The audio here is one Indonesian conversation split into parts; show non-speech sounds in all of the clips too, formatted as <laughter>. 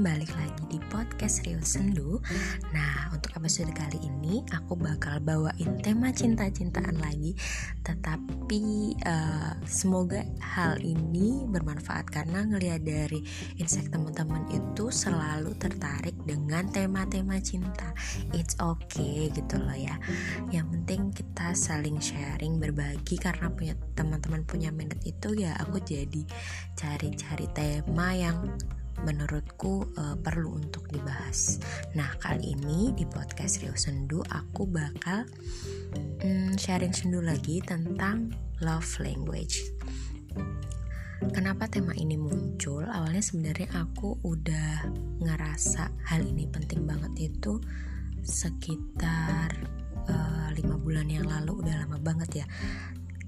Balik lagi di podcast Rio Sendu. Nah, untuk episode kali ini Aku bakal bawain tema cinta-cintaan lagi. Tetapi uh, semoga hal ini bermanfaat Karena ngelihat dari insight teman-teman itu Selalu tertarik dengan tema-tema cinta. It's okay gitu loh ya. Yang penting kita saling sharing, berbagi. Karena punya teman-teman punya minat itu ya Aku jadi cari-cari tema yang menurutku uh, perlu untuk dibahas. Nah, kali ini di podcast Rio Sendu aku bakal um, sharing sendu lagi tentang love language. Kenapa tema ini muncul? Awalnya sebenarnya aku udah ngerasa hal ini penting banget itu sekitar uh, lima bulan yang lalu udah lama banget ya.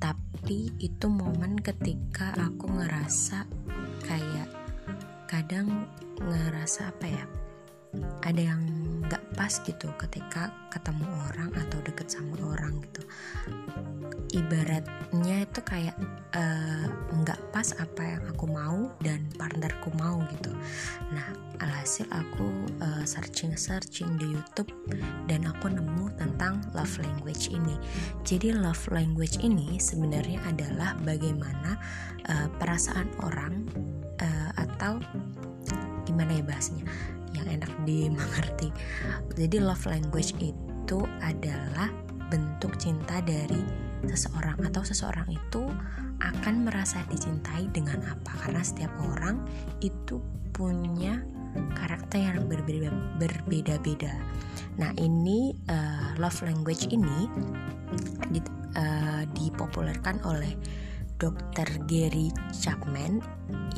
Tapi itu momen ketika aku ngerasa kayak kadang ngerasa apa ya ada yang nggak pas gitu ketika ketemu orang atau deket sama orang gitu. Ibaratnya itu kayak eh, nggak uh, pas apa yang aku mau dan partnerku mau gitu. Nah alhasil aku uh, searching searching di YouTube dan aku nemu tentang love language ini. Jadi love language ini sebenarnya adalah bagaimana uh, perasaan orang uh, atau gimana ya bahasnya yang enak dimengerti jadi love language itu adalah bentuk cinta dari seseorang atau seseorang itu akan merasa dicintai dengan apa karena setiap orang itu punya karakter yang berbeda-beda. Nah ini uh, love language ini di, uh, dipopulerkan oleh Dr. Gary Chapman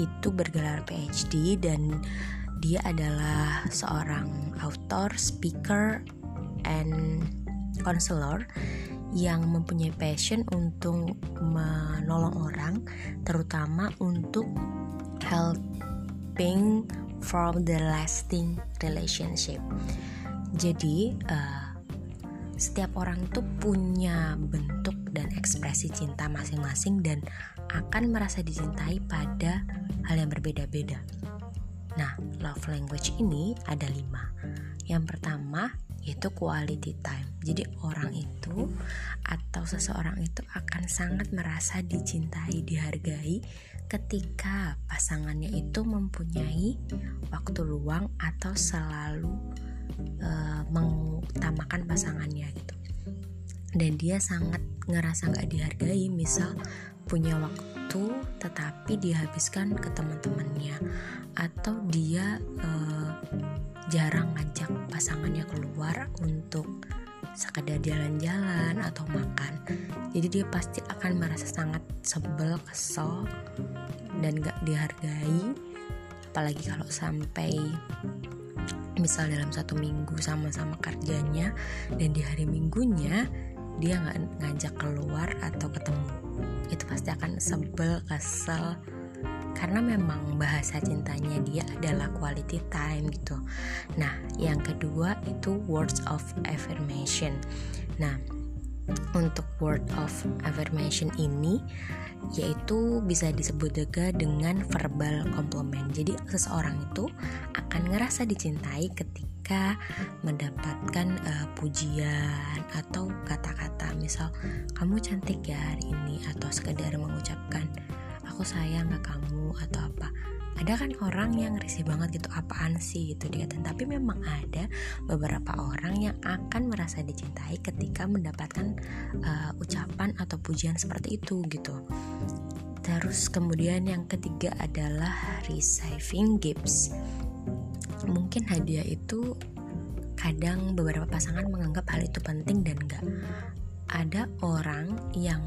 itu bergelar PhD dan dia adalah seorang author, speaker, and counselor yang mempunyai passion untuk menolong orang, terutama untuk helping from the lasting relationship. Jadi, uh, setiap orang itu punya bentuk dan ekspresi cinta masing-masing dan akan merasa dicintai pada hal yang berbeda-beda. Nah, love language ini ada lima. Yang pertama yaitu quality time. Jadi orang itu atau seseorang itu akan sangat merasa dicintai, dihargai ketika pasangannya itu mempunyai waktu luang atau selalu uh, mengutamakan pasangannya gitu dan dia sangat ngerasa nggak dihargai misal punya waktu tetapi dihabiskan ke teman-temannya. Atau dia uh, jarang ngajak pasangannya keluar untuk sekedar jalan-jalan atau makan. Jadi dia pasti akan merasa sangat sebel kesel dan gak dihargai. Apalagi kalau sampai misal dalam satu minggu sama-sama kerjanya dan di hari minggunya dia nggak ngajak keluar atau ketemu itu pasti akan sebel kesel. Karena memang bahasa cintanya dia adalah quality time gitu. Nah yang kedua itu words of affirmation. Nah untuk word of affirmation ini yaitu bisa disebut juga dengan verbal compliment. Jadi seseorang itu akan ngerasa dicintai ketika mereka mendapatkan uh, pujian atau kata-kata misal kamu cantik ya hari ini atau sekedar mengucapkan aku sayang ke kamu atau apa. Ada kan orang yang risih banget gitu apaan sih? gitu dia tapi memang ada beberapa orang yang akan merasa dicintai ketika mendapatkan uh, ucapan atau pujian seperti itu gitu. Terus kemudian yang ketiga adalah receiving gifts mungkin hadiah itu kadang beberapa pasangan menganggap hal itu penting dan enggak ada orang yang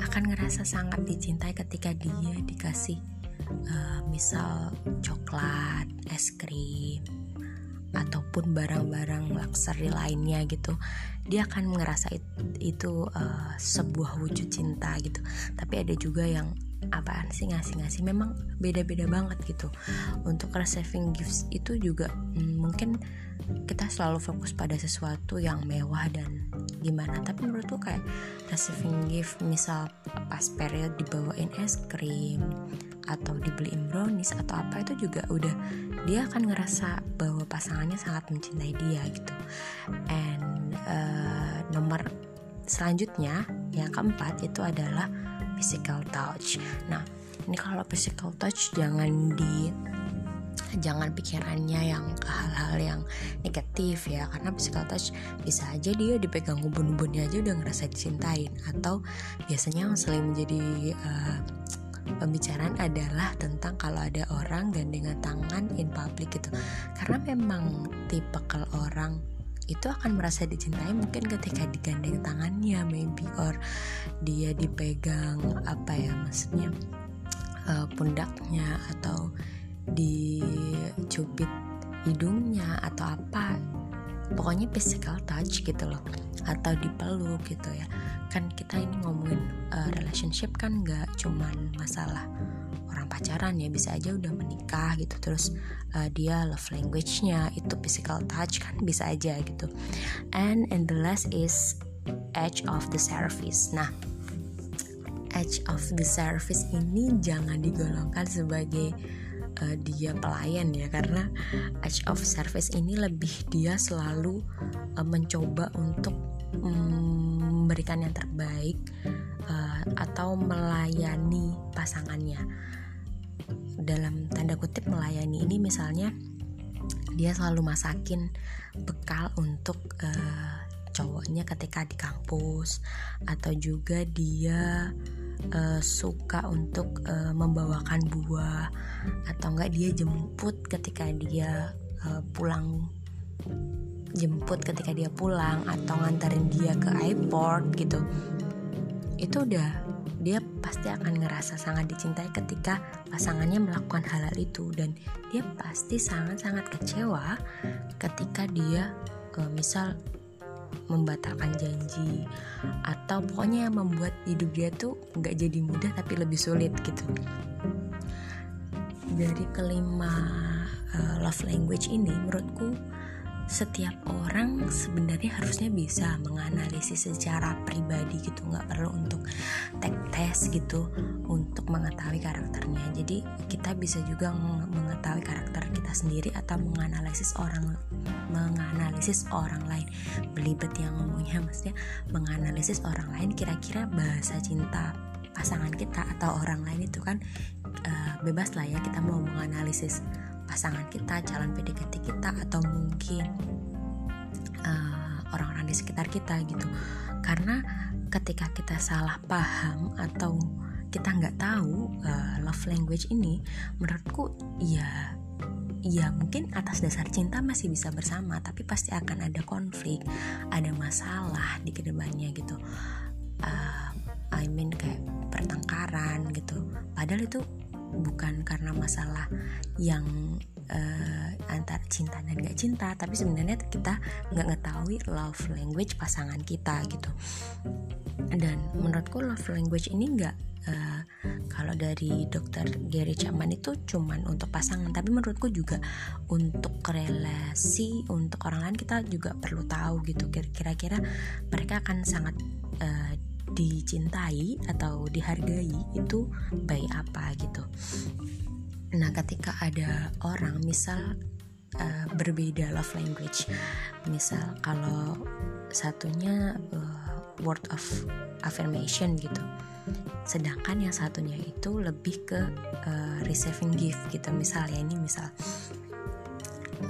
akan ngerasa sangat dicintai ketika dia dikasih uh, misal coklat, es krim ataupun barang-barang luxury lainnya gitu. Dia akan ngerasa itu, itu uh, sebuah wujud cinta gitu. Tapi ada juga yang apaan sih ngasih-ngasih memang beda-beda banget gitu. Untuk receiving gifts itu juga hmm, mungkin kita selalu fokus pada sesuatu yang mewah dan gimana. Tapi menurutku kayak receiving gift misal pas period dibawain es krim atau dibeliin brownies atau apa itu juga udah dia akan ngerasa bahwa pasangannya sangat mencintai dia gitu. And uh, nomor selanjutnya yang keempat itu adalah physical touch. Nah ini kalau physical touch jangan di jangan pikirannya yang ke hal-hal yang negatif ya. Karena physical touch bisa aja dia dipegang ubun-ubunnya aja udah ngerasa dicintain. Atau biasanya yang selain menjadi uh, pembicaraan adalah tentang kalau ada orang gandengan tangan in public gitu. Karena memang tipe orang itu akan merasa dicintai mungkin ketika digandeng tangannya maybe or dia dipegang apa ya maksudnya uh, pundaknya atau dicubit hidungnya atau apa. Pokoknya physical touch gitu loh atau dipeluk gitu ya. Kan kita ini ngomongin uh, relationship kan nggak cuman masalah orang pacaran ya bisa aja udah menikah gitu terus uh, dia love language-nya itu physical touch kan bisa aja gitu. And and the last is edge of the service nah edge of the service ini jangan digolongkan sebagai uh, dia pelayan ya karena edge of service ini lebih dia selalu uh, mencoba untuk um, memberikan yang terbaik uh, atau melayani pasangannya dalam tanda kutip melayani ini misalnya dia selalu masakin bekal untuk uh, cowoknya ketika di kampus atau juga dia uh, suka untuk uh, membawakan buah atau enggak dia jemput ketika dia uh, pulang jemput ketika dia pulang atau nganterin dia ke airport gitu. Itu udah pasti akan ngerasa sangat dicintai ketika pasangannya melakukan hal, itu. Dan dia pasti sangat-sangat kecewa ketika dia uh, misal membatalkan janji atau pokoknya yang membuat hidup dia tuh nggak jadi mudah tapi lebih sulit gitu. Dari kelima uh, love language ini menurutku setiap orang sebenarnya harusnya bisa menganalisis secara pribadi gitu nggak perlu untuk tek tes gitu untuk mengetahui karakternya. Jadi kita bisa juga mengetahui karakter kita sendiri atau menganalisis orang menganalisis orang lain. Belibet yang ngomongnya maksudnya menganalisis orang lain kira-kira bahasa cinta pasangan kita atau orang lain itu kan uh, bebas lah ya kita mau menganalisis pasangan kita, calon PDKT kita atau mungkin uh, orang-orang di sekitar kita gitu. Karena ketika kita salah paham atau kita nggak tahu uh, love language ini, menurutku ya ya mungkin atas dasar cinta masih bisa bersama tapi pasti akan ada konflik ada masalah di ke depannya gitu uh, I mean kayak pertengkaran gitu padahal itu bukan karena masalah yang uh, antar cinta dan gak cinta tapi sebenarnya kita nggak ngetahui love language pasangan kita gitu. Dan menurutku love language ini nggak uh, kalau dari dokter Gary Chapman itu cuman untuk pasangan tapi menurutku juga untuk relasi untuk orang lain kita juga perlu tahu gitu. Kira-kira mereka akan sangat uh, dicintai atau dihargai itu baik apa gitu. Nah, ketika ada orang misal uh, berbeda love language, misal kalau satunya uh, word of affirmation gitu, sedangkan yang satunya itu lebih ke uh, receiving gift gitu. Misal ya ini misal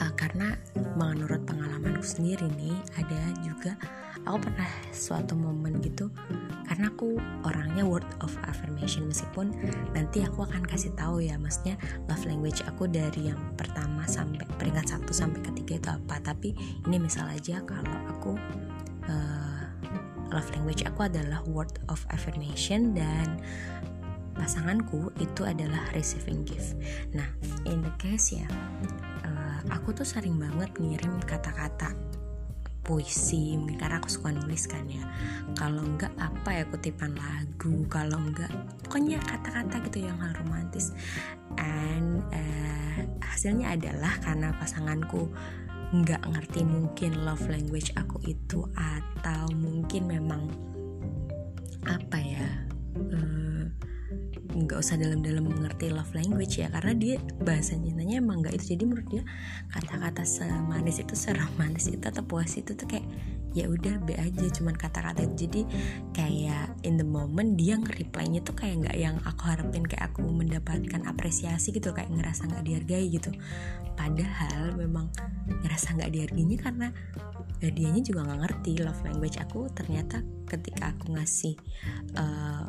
uh, karena menurut pengalamanku sendiri nih ada juga aku pernah suatu momen gitu karena aku orangnya word of affirmation meskipun nanti aku akan kasih tahu ya maksudnya love language aku dari yang pertama sampai peringkat satu sampai ketiga itu apa tapi ini misal aja kalau aku uh, love language aku adalah word of affirmation dan pasanganku itu adalah receiving gift. Nah, in the case ya, aku tuh sering banget ngirim kata-kata. Puisi mungkin karena aku suka nulis kan ya. Kalau enggak apa ya kutipan lagu? Kalau enggak pokoknya kata-kata gitu yang hal romantis. And uh, hasilnya adalah karena pasanganku nggak ngerti mungkin love language aku itu atau mungkin memang apa ya nggak usah dalam-dalam mengerti love language ya karena dia bahasa cintanya emang nggak itu. Jadi menurut dia kata-kata semanis itu seromanis <laughs> itu atau puas itu tuh kayak ya udah be aja cuman kata-kata itu. Jadi kayak in the moment dia nge-reply-nya tuh kayak nggak yang aku harapin kayak aku mendapatkan apresiasi gitu kayak ngerasa nggak dihargai gitu. Padahal memang ngerasa nggak dihargainya karena ya dianya juga nggak ngerti love language aku ternyata ketika aku ngasih uh,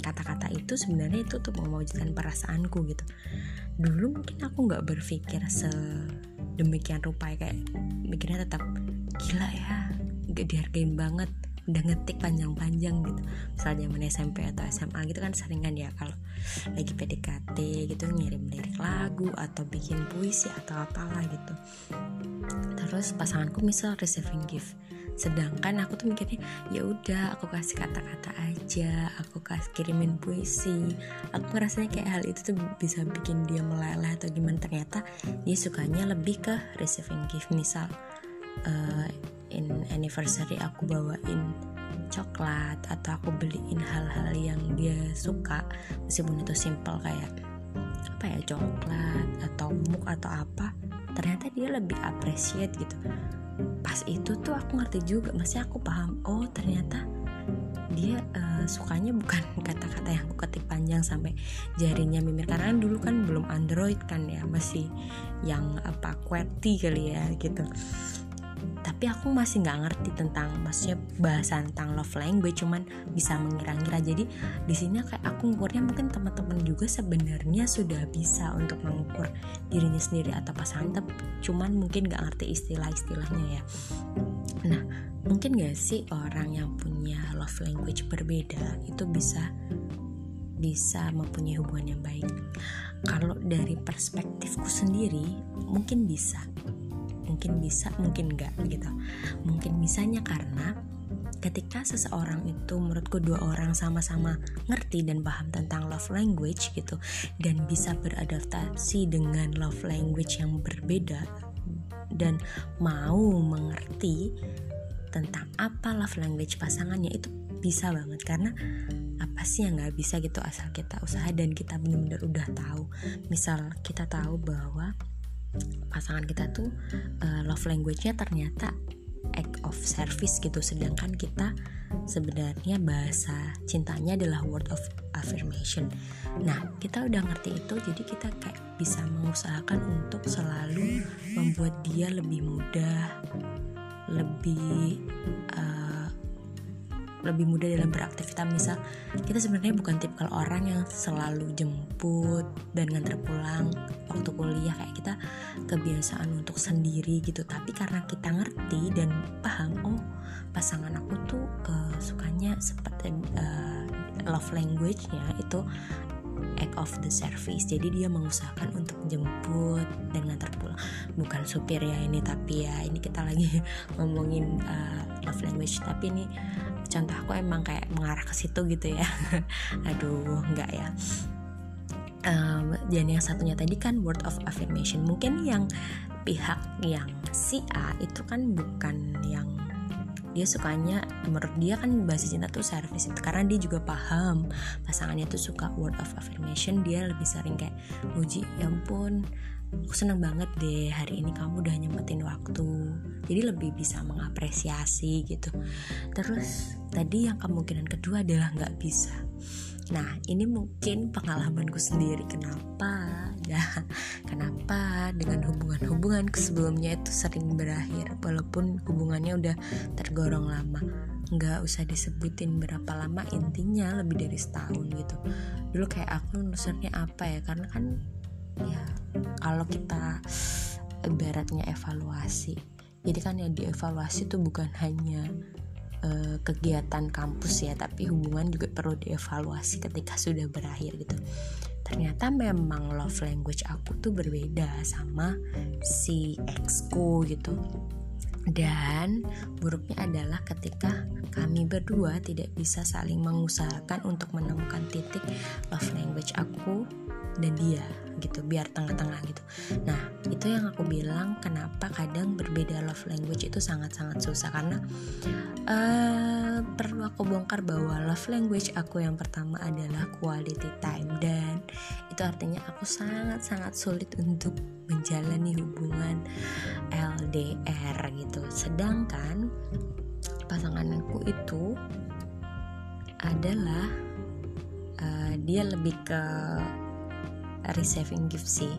kata-kata itu sebenarnya itu tuh mewujudkan perasaanku gitu. Dulu mungkin aku nggak berpikir sedemikian rupa kayak mikirnya tetap gila ya gak dihargain banget udah ngetik panjang-panjang gitu. Misalnya zaman SMP atau SMA gitu kan sering kan ya kalau lagi PDKT gitu ngirim lirik lagu atau bikin puisi atau apalah gitu terus pasanganku misal receiving gift. Sedangkan aku tuh mikirnya ya udah aku kasih kata-kata aja aku kasih kirimin puisi. Aku ngerasanya kayak hal itu tuh bisa bikin dia meleleh atau gimana. Ternyata dia sukanya lebih ke receiving gift. Misal uh, in anniversary aku bawain coklat atau aku beliin hal-hal yang dia suka meskipun itu simple kayak apa ya coklat atau muk atau apa ternyata dia lebih appreciate gitu. Pas itu tuh aku ngerti juga masih aku paham oh ternyata dia uh, sukanya bukan <laughs> kata-kata yang aku ketik panjang sampai jarinya mimir karena kan dulu kan belum android kan ya masih yang apa QWERTY kali ya gitu tapi aku masih nggak ngerti tentang maksudnya bahasa tentang love language cuman bisa mengira-ngira. Jadi di sini kayak aku ngukurnya mungkin teman-teman juga sebenarnya sudah bisa untuk mengukur dirinya sendiri atau pasangan tapi cuman mungkin nggak ngerti istilah-istilahnya ya. Nah mungkin gak sih orang yang punya love language berbeda itu bisa bisa mempunyai hubungan yang baik? Kalau dari perspektifku sendiri mungkin bisa mungkin bisa mungkin enggak gitu. Mungkin bisanya karena ketika seseorang itu menurutku dua orang sama-sama ngerti dan paham tentang love language gitu dan bisa beradaptasi dengan love language yang berbeda dan mau mengerti tentang apa love language pasangannya itu bisa banget. Karena apa sih yang nggak bisa gitu asal kita usaha dan kita benar-benar udah tahu. Misal kita tahu bahwa pasangan kita tuh uh, love language-nya ternyata act of service gitu. Sedangkan kita sebenarnya bahasa cintanya adalah word of affirmation. Nah kita udah ngerti itu jadi kita kayak bisa mengusahakan untuk selalu membuat dia lebih mudah lebih uh, lebih mudah dalam beraktivitas. Misal kita sebenarnya bukan tipe kalau orang yang selalu jemput dan nganter pulang waktu kuliah. Kayak kita kebiasaan untuk sendiri gitu. Tapi karena kita ngerti dan paham oh pasangan aku tuh uh, sukanya seperti uh, love language-nya itu act of the service. Jadi dia mengusahakan untuk jemput dan ngantar pulang. Bukan supir ya ini tapi ya ini kita lagi <laughs> ngomongin uh, love language. Tapi ini contoh aku emang kayak mengarah ke situ gitu ya. <laughs> Aduh enggak ya. Um, dan yang satunya tadi kan word of affirmation. Mungkin yang pihak yang si A itu kan bukan yang dia sukanya menurut dia kan bahasa cinta tuh service karena dia juga paham pasangannya tuh suka word of affirmation. Dia lebih sering kayak muji ya ampun aku seneng banget deh hari ini kamu udah nyempetin waktu. Jadi lebih bisa mengapresiasi gitu. Terus tadi yang kemungkinan kedua adalah nggak bisa. Nah ini mungkin pengalamanku sendiri. Kenapa ya? Kenapa dengan hubungan-hubungan sebelumnya itu sering berakhir walaupun hubungannya udah tergorong lama? Nggak usah disebutin berapa lama intinya lebih dari setahun gitu. Dulu kayak aku nulisnya apa ya? Karena kan ya kalau kita ibaratnya evaluasi jadi kan yang dievaluasi itu bukan hanya uh, kegiatan kampus ya tapi hubungan juga perlu dievaluasi ketika sudah berakhir gitu. Ternyata memang love language aku tuh berbeda sama si exku gitu. Dan buruknya adalah ketika kami berdua tidak bisa saling mengusahakan untuk menemukan titik love language aku dan dia gitu biar tengah-tengah gitu. Nah itu yang aku bilang kenapa kadang berbeda love language itu sangat-sangat susah. Karena uh, perlu aku bongkar bahwa love language aku yang pertama adalah quality time. Dan itu artinya aku sangat-sangat sulit untuk menjalani hubungan LDR gitu. Sedangkan pasanganku itu adalah uh, dia lebih ke receiving gift sih.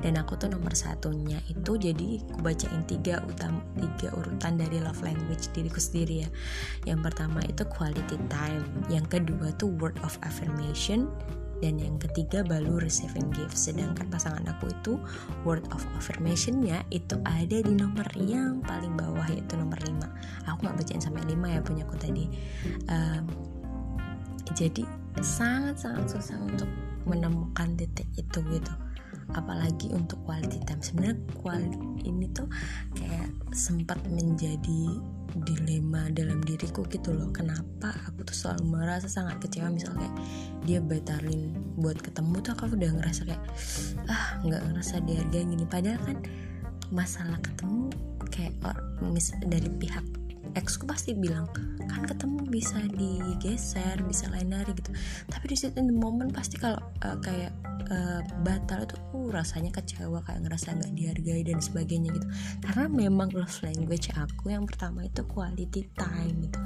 Dan aku tuh nomor satunya itu jadi aku bacain tiga utam tiga urutan dari love language diriku sendiri ya. Yang pertama itu quality time yang kedua tuh word of affirmation dan yang ketiga baru receiving gift. Sedangkan pasangan aku itu word of affirmationnya itu ada di nomor yang paling bawah yaitu nomor 5 aku nggak bacain sampai 5 ya punya aku tadi. Um, jadi sangat-sangat susah untuk menemukan titik itu gitu. Apalagi untuk quality time. Sebenarnya quality ini tuh kayak sempat menjadi dilema dalam diriku gitu loh. Kenapa aku tuh selalu merasa sangat kecewa? Misalnya kayak dia batalin buat ketemu tuh aku udah ngerasa kayak ah nggak ngerasa dihargai gini. Padahal kan masalah ketemu kayak mis dari pihak exku pasti bilang kan ketemu bisa digeser bisa lain hari gitu. Tapi di situ the moment pasti kalau uh, kayak uh, batal itu uh, rasanya kecewa kayak ngerasa nggak dihargai dan sebagainya gitu. Karena memang love language aku yang pertama itu quality time gitu.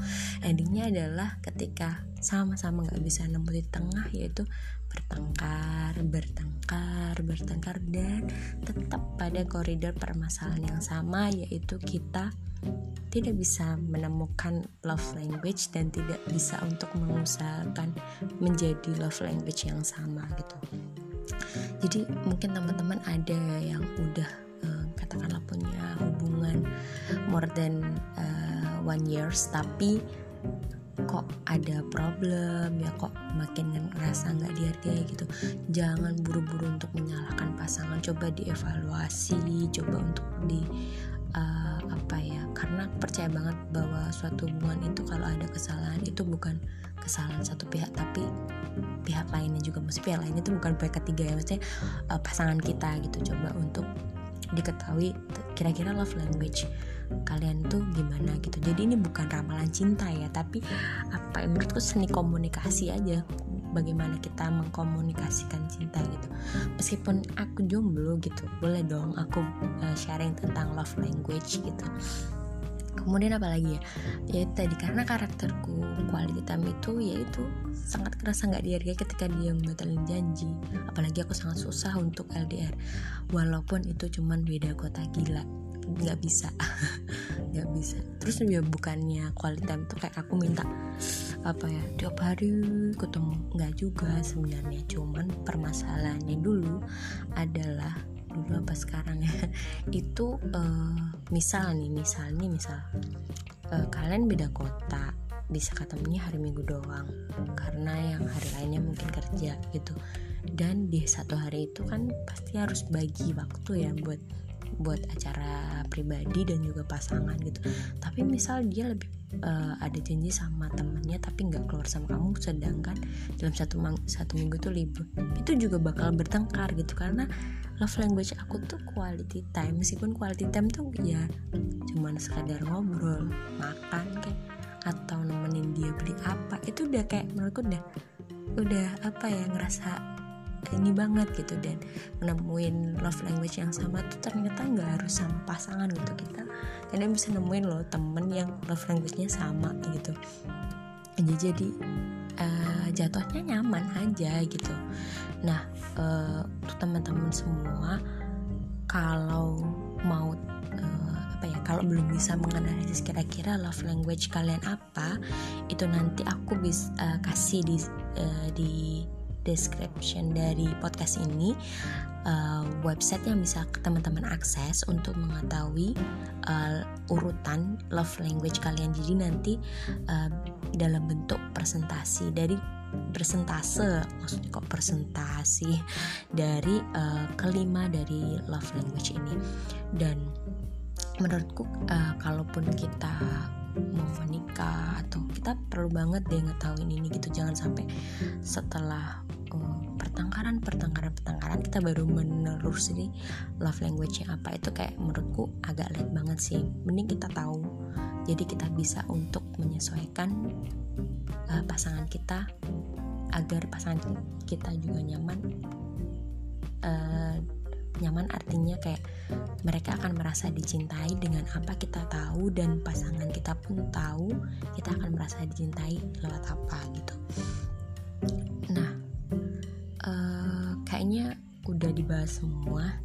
Endingnya adalah ketika sama-sama nggak bisa nemu di tengah yaitu bertengkar, bertengkar, bertengkar dan tetap pada koridor permasalahan yang sama yaitu kita tidak bisa menemukan love language dan tidak bisa untuk mengusahakan menjadi love language yang sama gitu. Jadi mungkin teman-teman ada yang udah uh, katakanlah punya hubungan more than uh, one years tapi kok ada problem ya kok makin ngerasa nggak dihargai gitu. Jangan buru-buru untuk menyalahkan pasangan coba dievaluasi coba untuk di uh, apa ya karena percaya banget bahwa suatu hubungan itu kalau ada kesalahan itu bukan kesalahan satu pihak tapi pihak lainnya juga. Mesti pihak lainnya itu bukan pihak ketiga ya maksudnya uh, pasangan kita gitu. Coba untuk diketahui kira-kira love language kalian tuh gimana gitu. Jadi ini bukan ramalan cinta ya tapi apa menurutku seni komunikasi aja bagaimana kita mengkomunikasikan cinta gitu. Meskipun aku jomblo gitu boleh dong aku uh, sharing tentang love language gitu kemudian apa lagi ya? Ya tadi karena karakterku quality time itu yaitu sangat kerasa nggak dihargai ketika dia membatalkan janji. Apalagi aku sangat susah untuk LDR walaupun itu cuman beda kota gila. Nggak bisa. <laughs> Nggak bisa. Terus dia bukannya quality time tuh kayak aku minta apa ya tiap hari ketemu. Nggak juga sebenarnya. Cuman permasalahannya dulu adalah dulu apa sekarang ya? <laughs> Itu uh, misal nih misal nih misal uh, kalian beda kota bisa ketemunya hari minggu doang karena yang hari lainnya mungkin kerja gitu. Dan di satu hari itu kan pasti harus bagi waktu ya buat buat acara pribadi dan juga pasangan gitu. Tapi misal dia lebih uh, ada janji sama temennya tapi nggak keluar sama kamu sedangkan dalam satu satu minggu tuh libur itu juga bakal bertengkar gitu. Karena love language aku tuh quality time meskipun quality time tuh ya cuman sekadar ngobrol makan kayak atau nemenin dia beli apa itu udah kayak menurutku udah udah apa ya ngerasa ini banget gitu. Dan menemuin love language yang sama tuh ternyata nggak harus sama pasangan gitu kita. Kalian bisa nemuin loh temen yang love language-nya sama gitu. Jadi jadi uh, jatuhnya nyaman aja gitu. Nah uh, teman-teman semua kalau mau uh, apa ya kalau belum bisa menganalisis kira-kira love language kalian apa itu nanti aku bisa uh, kasih di uh, di description dari podcast ini uh, website yang bisa teman-teman akses untuk mengetahui uh, urutan love language kalian. Jadi nanti uh, dalam bentuk presentasi dari persentase maksudnya kok presentasi dari uh, kelima dari love language ini. Dan menurutku uh, kalaupun kita mau menikah atau kita perlu banget deh ngetahuin ini gitu. Jangan sampai setelah um, pertengkaran pertengkaran pertengkaran kita baru menelusuri love language yang apa. Itu kayak menurutku agak late banget sih. Mending kita tahu. Jadi kita bisa untuk menyesuaikan uh, pasangan kita agar pasangan kita juga nyaman uh, nyaman artinya kayak mereka akan merasa dicintai dengan apa kita tahu dan pasangan kita pun tahu kita akan merasa dicintai lewat apa gitu. Nah uh, kayaknya udah dibahas semua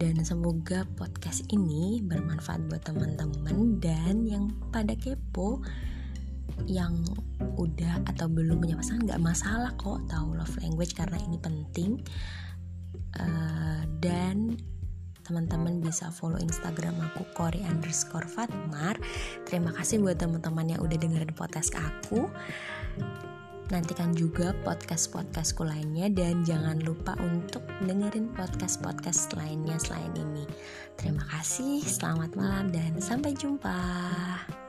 dan semoga podcast ini bermanfaat buat teman-teman dan yang pada kepo yang udah atau belum punya pasangan nggak masalah kok tahu love language karena ini penting uh, dan teman-teman bisa follow Instagram aku Kori underscore Fatmar. Terima kasih buat teman-teman yang udah dengerin podcast aku. Nantikan juga podcast-podcastku lainnya dan jangan lupa untuk dengerin podcast-podcast lainnya selain ini. Terima kasih, selamat malam dan sampai jumpa.